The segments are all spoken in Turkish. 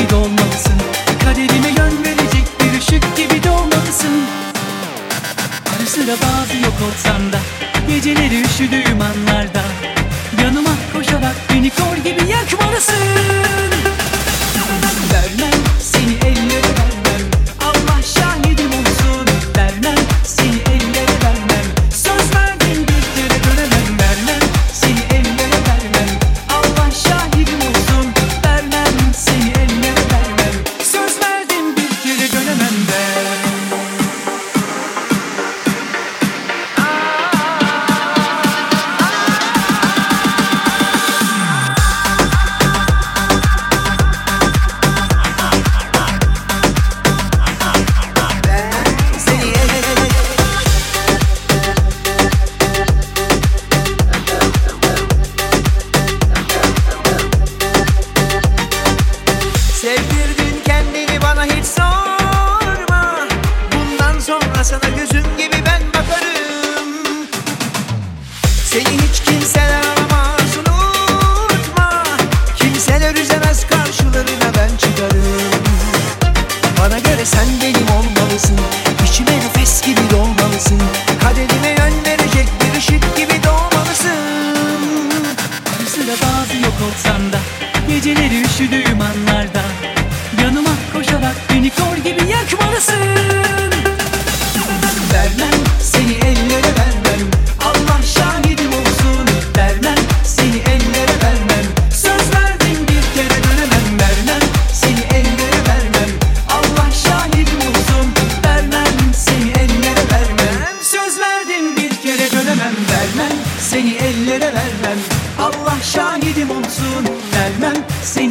gibi dolmalısın. Kaderime yön verecek bir ışık gibi dolmalısın Ara sıra bazı yok olsan da Geceleri üşüdüğüm anlarda Yanıma koşarak beni kor gibi yakmalısın. Seni ellere vermem. Allah şahidim olsun Vermem seni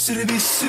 Sürübüs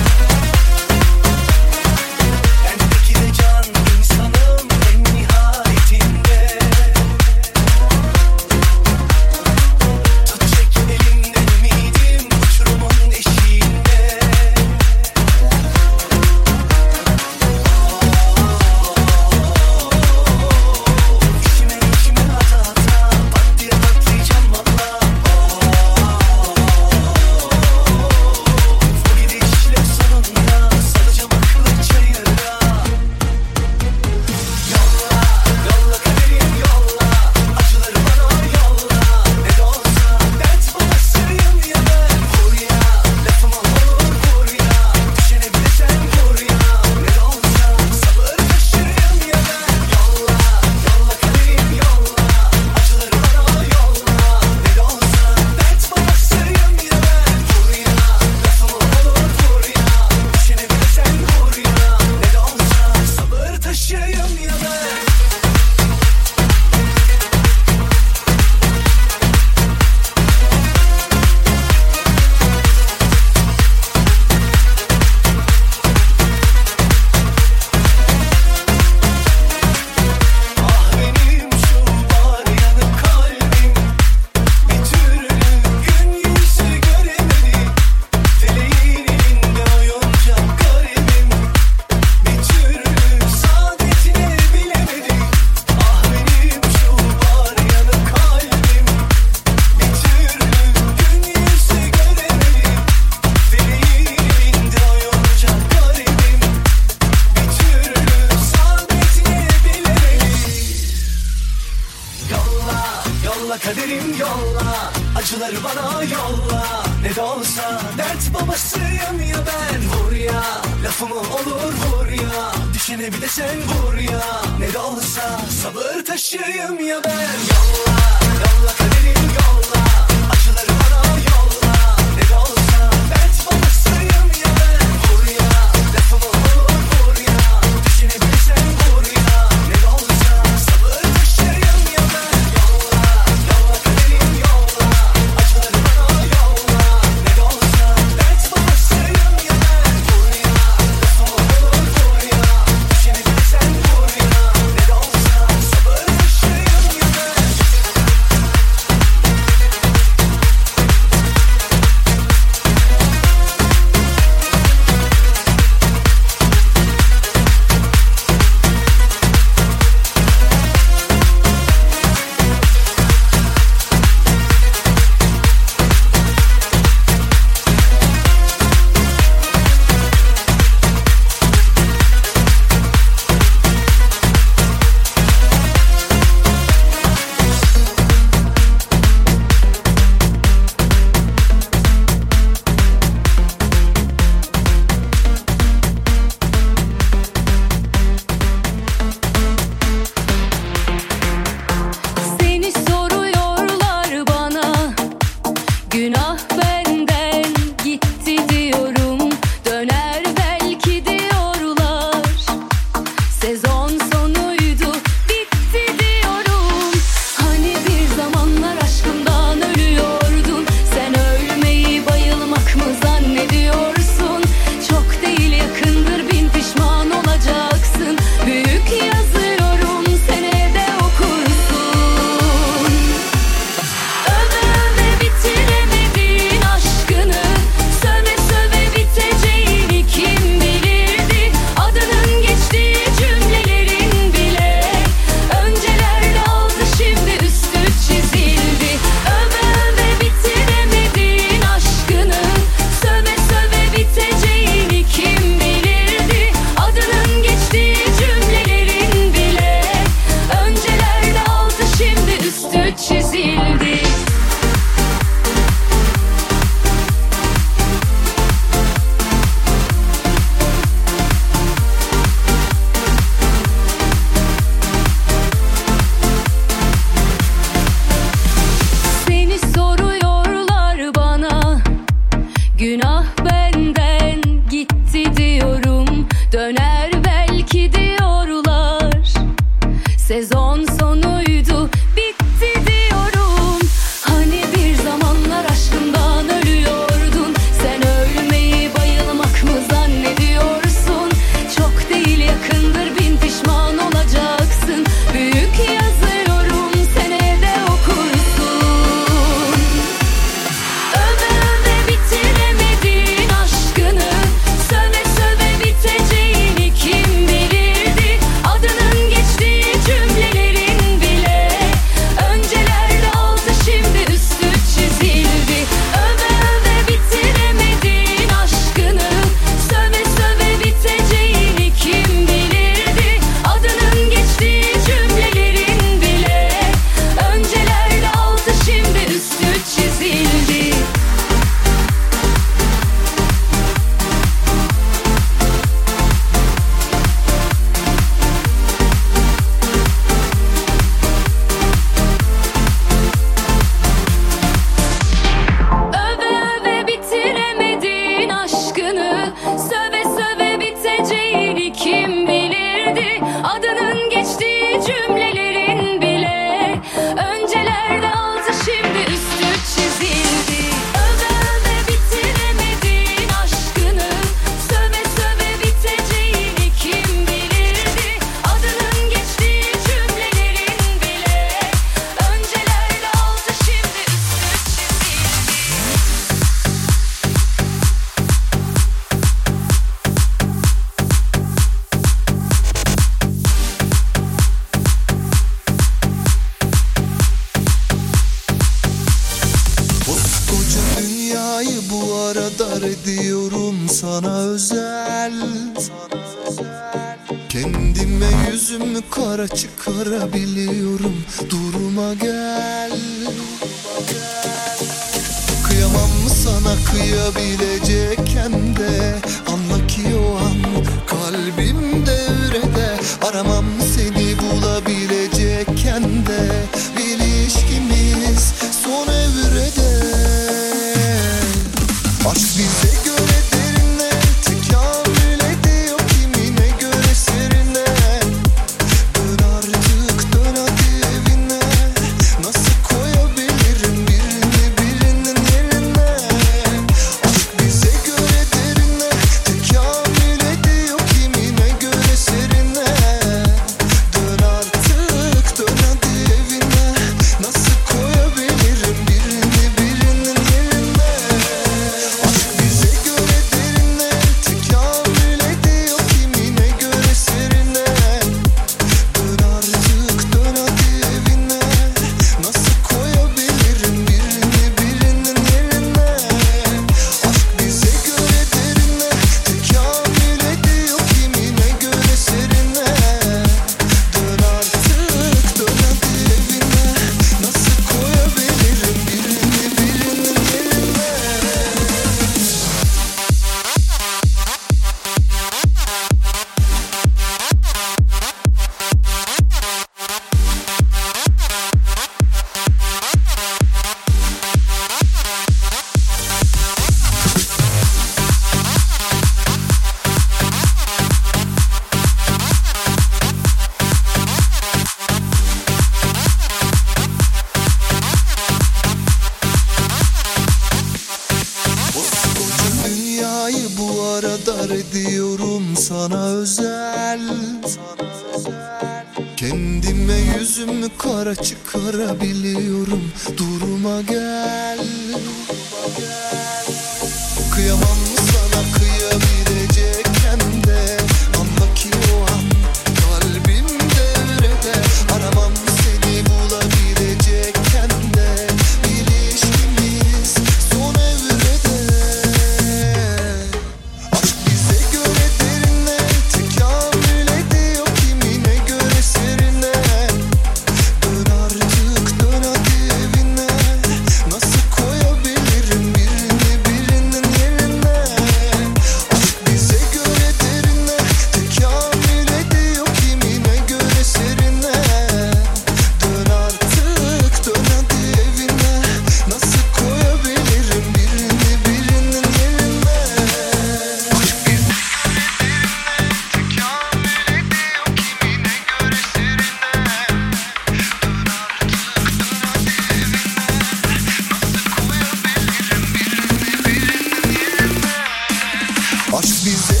Aşk bize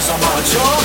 cause I'm on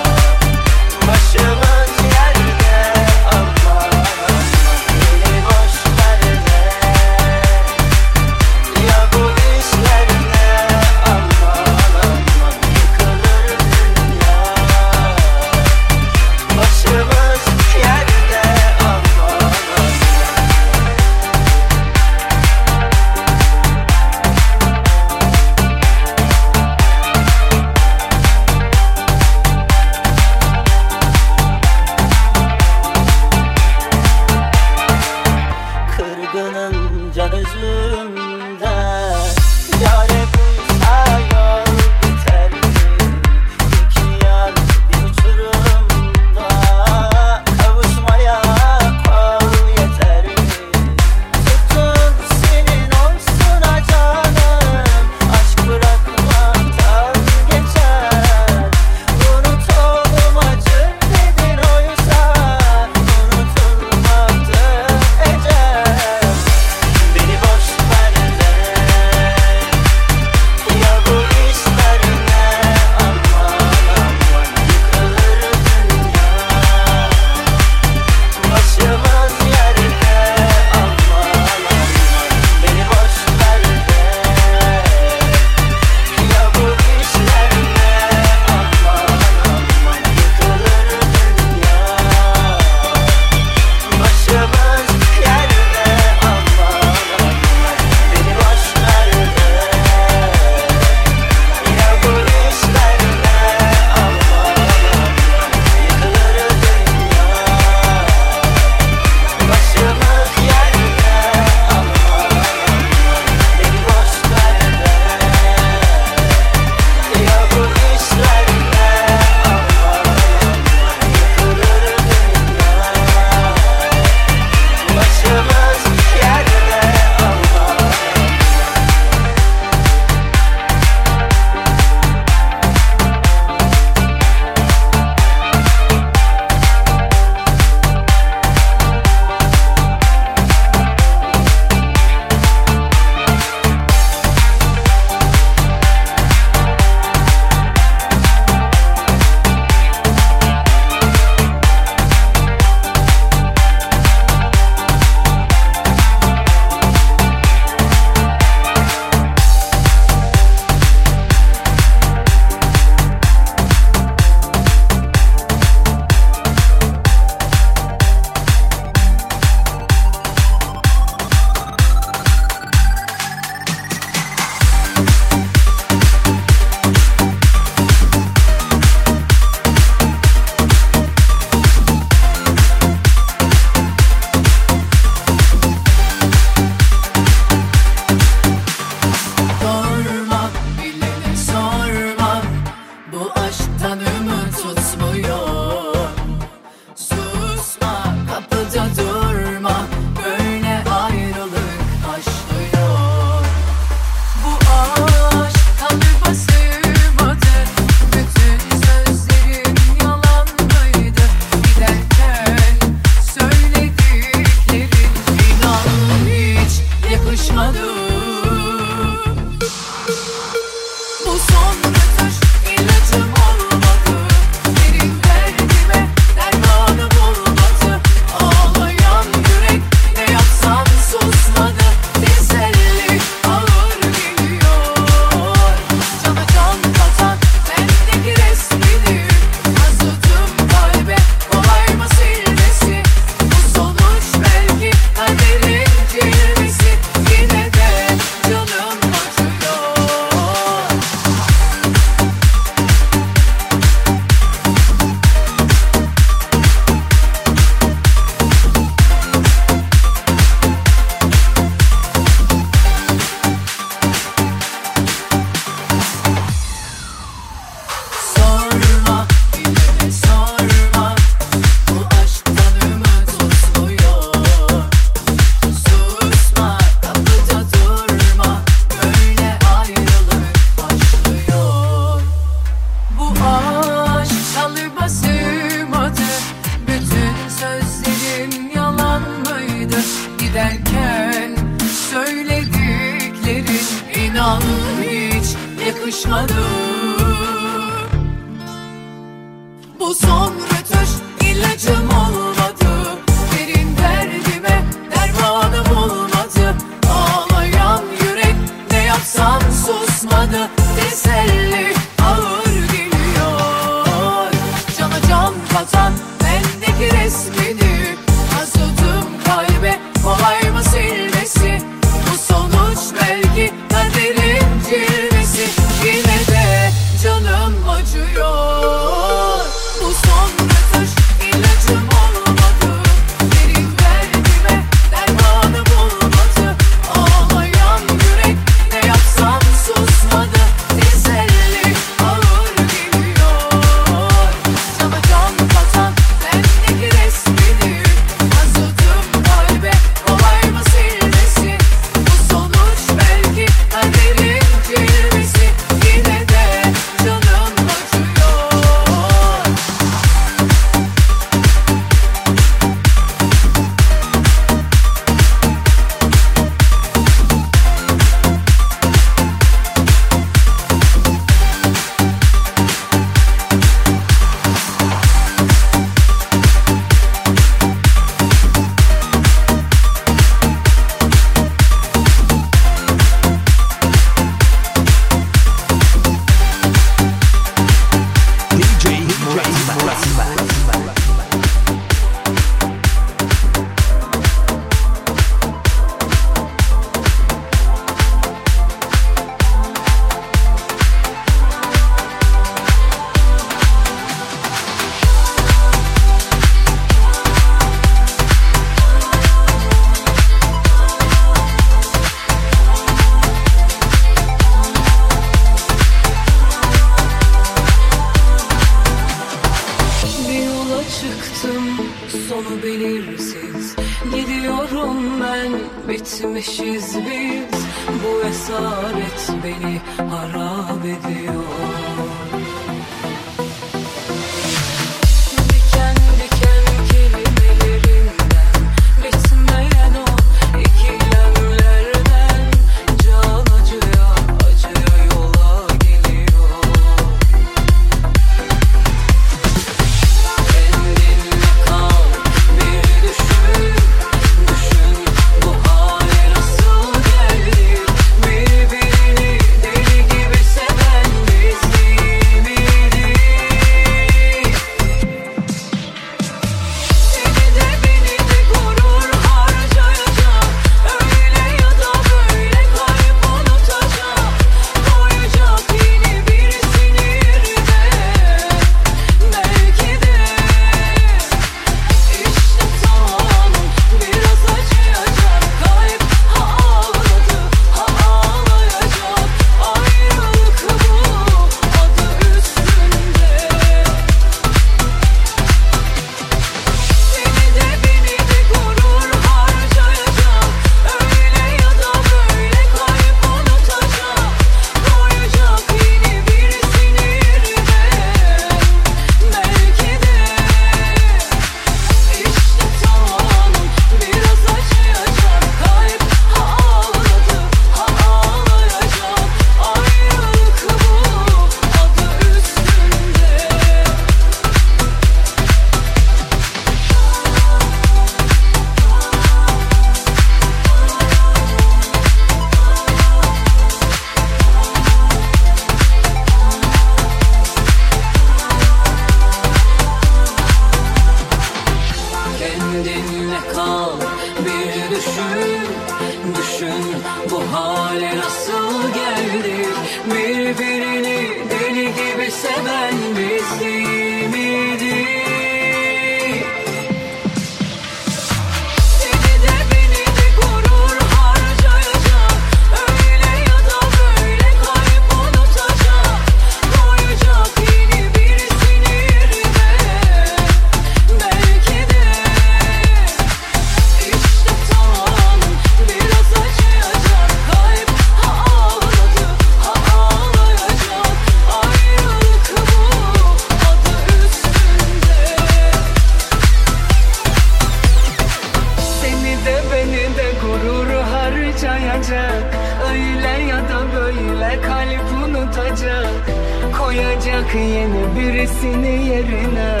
tutacak Koyacak yeni birisini yerine.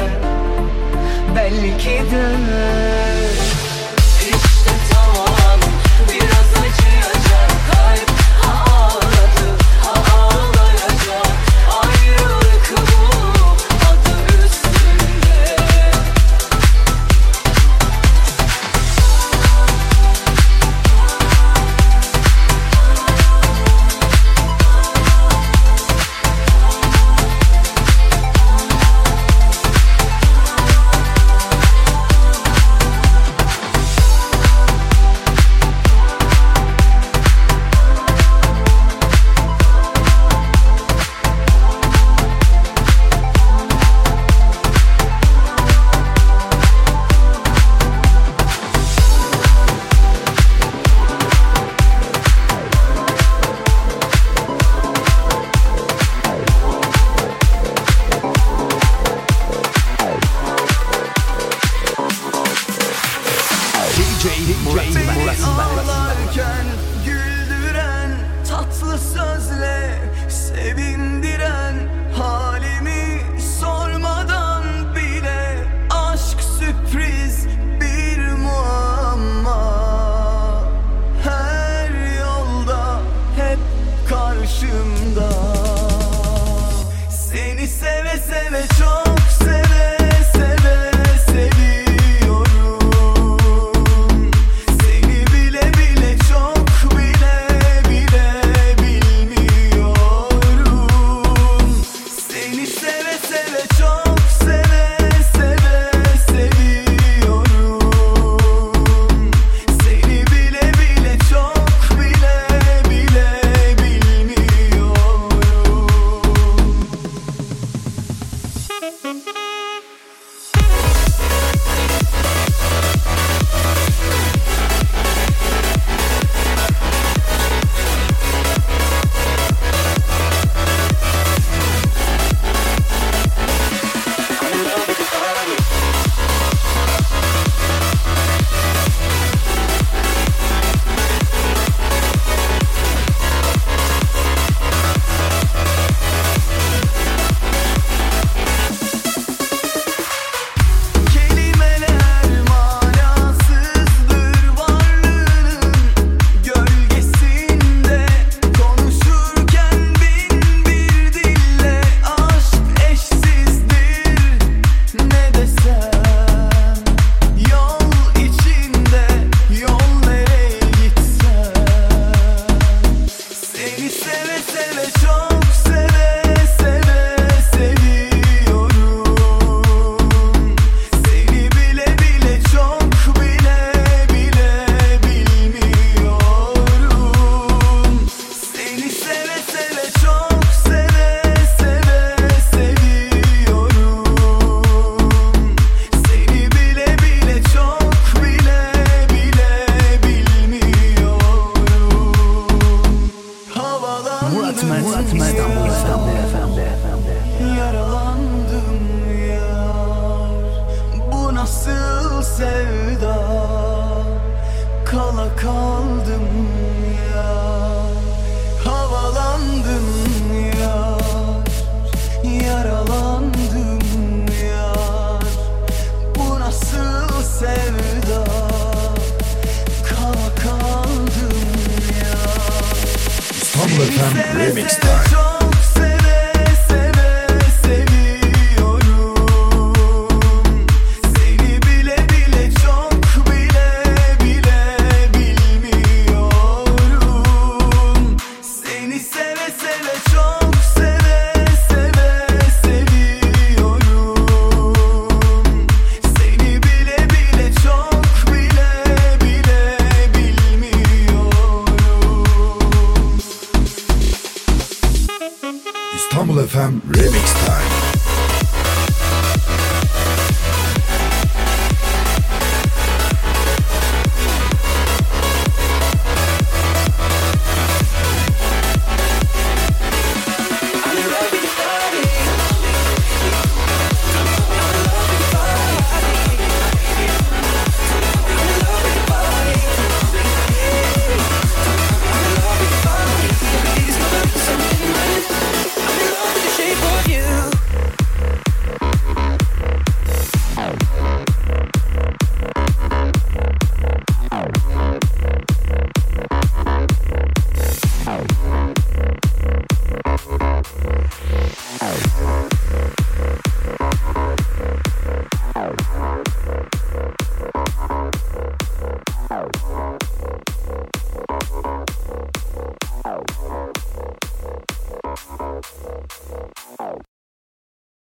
Belki de مثل تو daldım ya. Havalandım sevda? Kala kaldım ya. Stumble Time Remix Time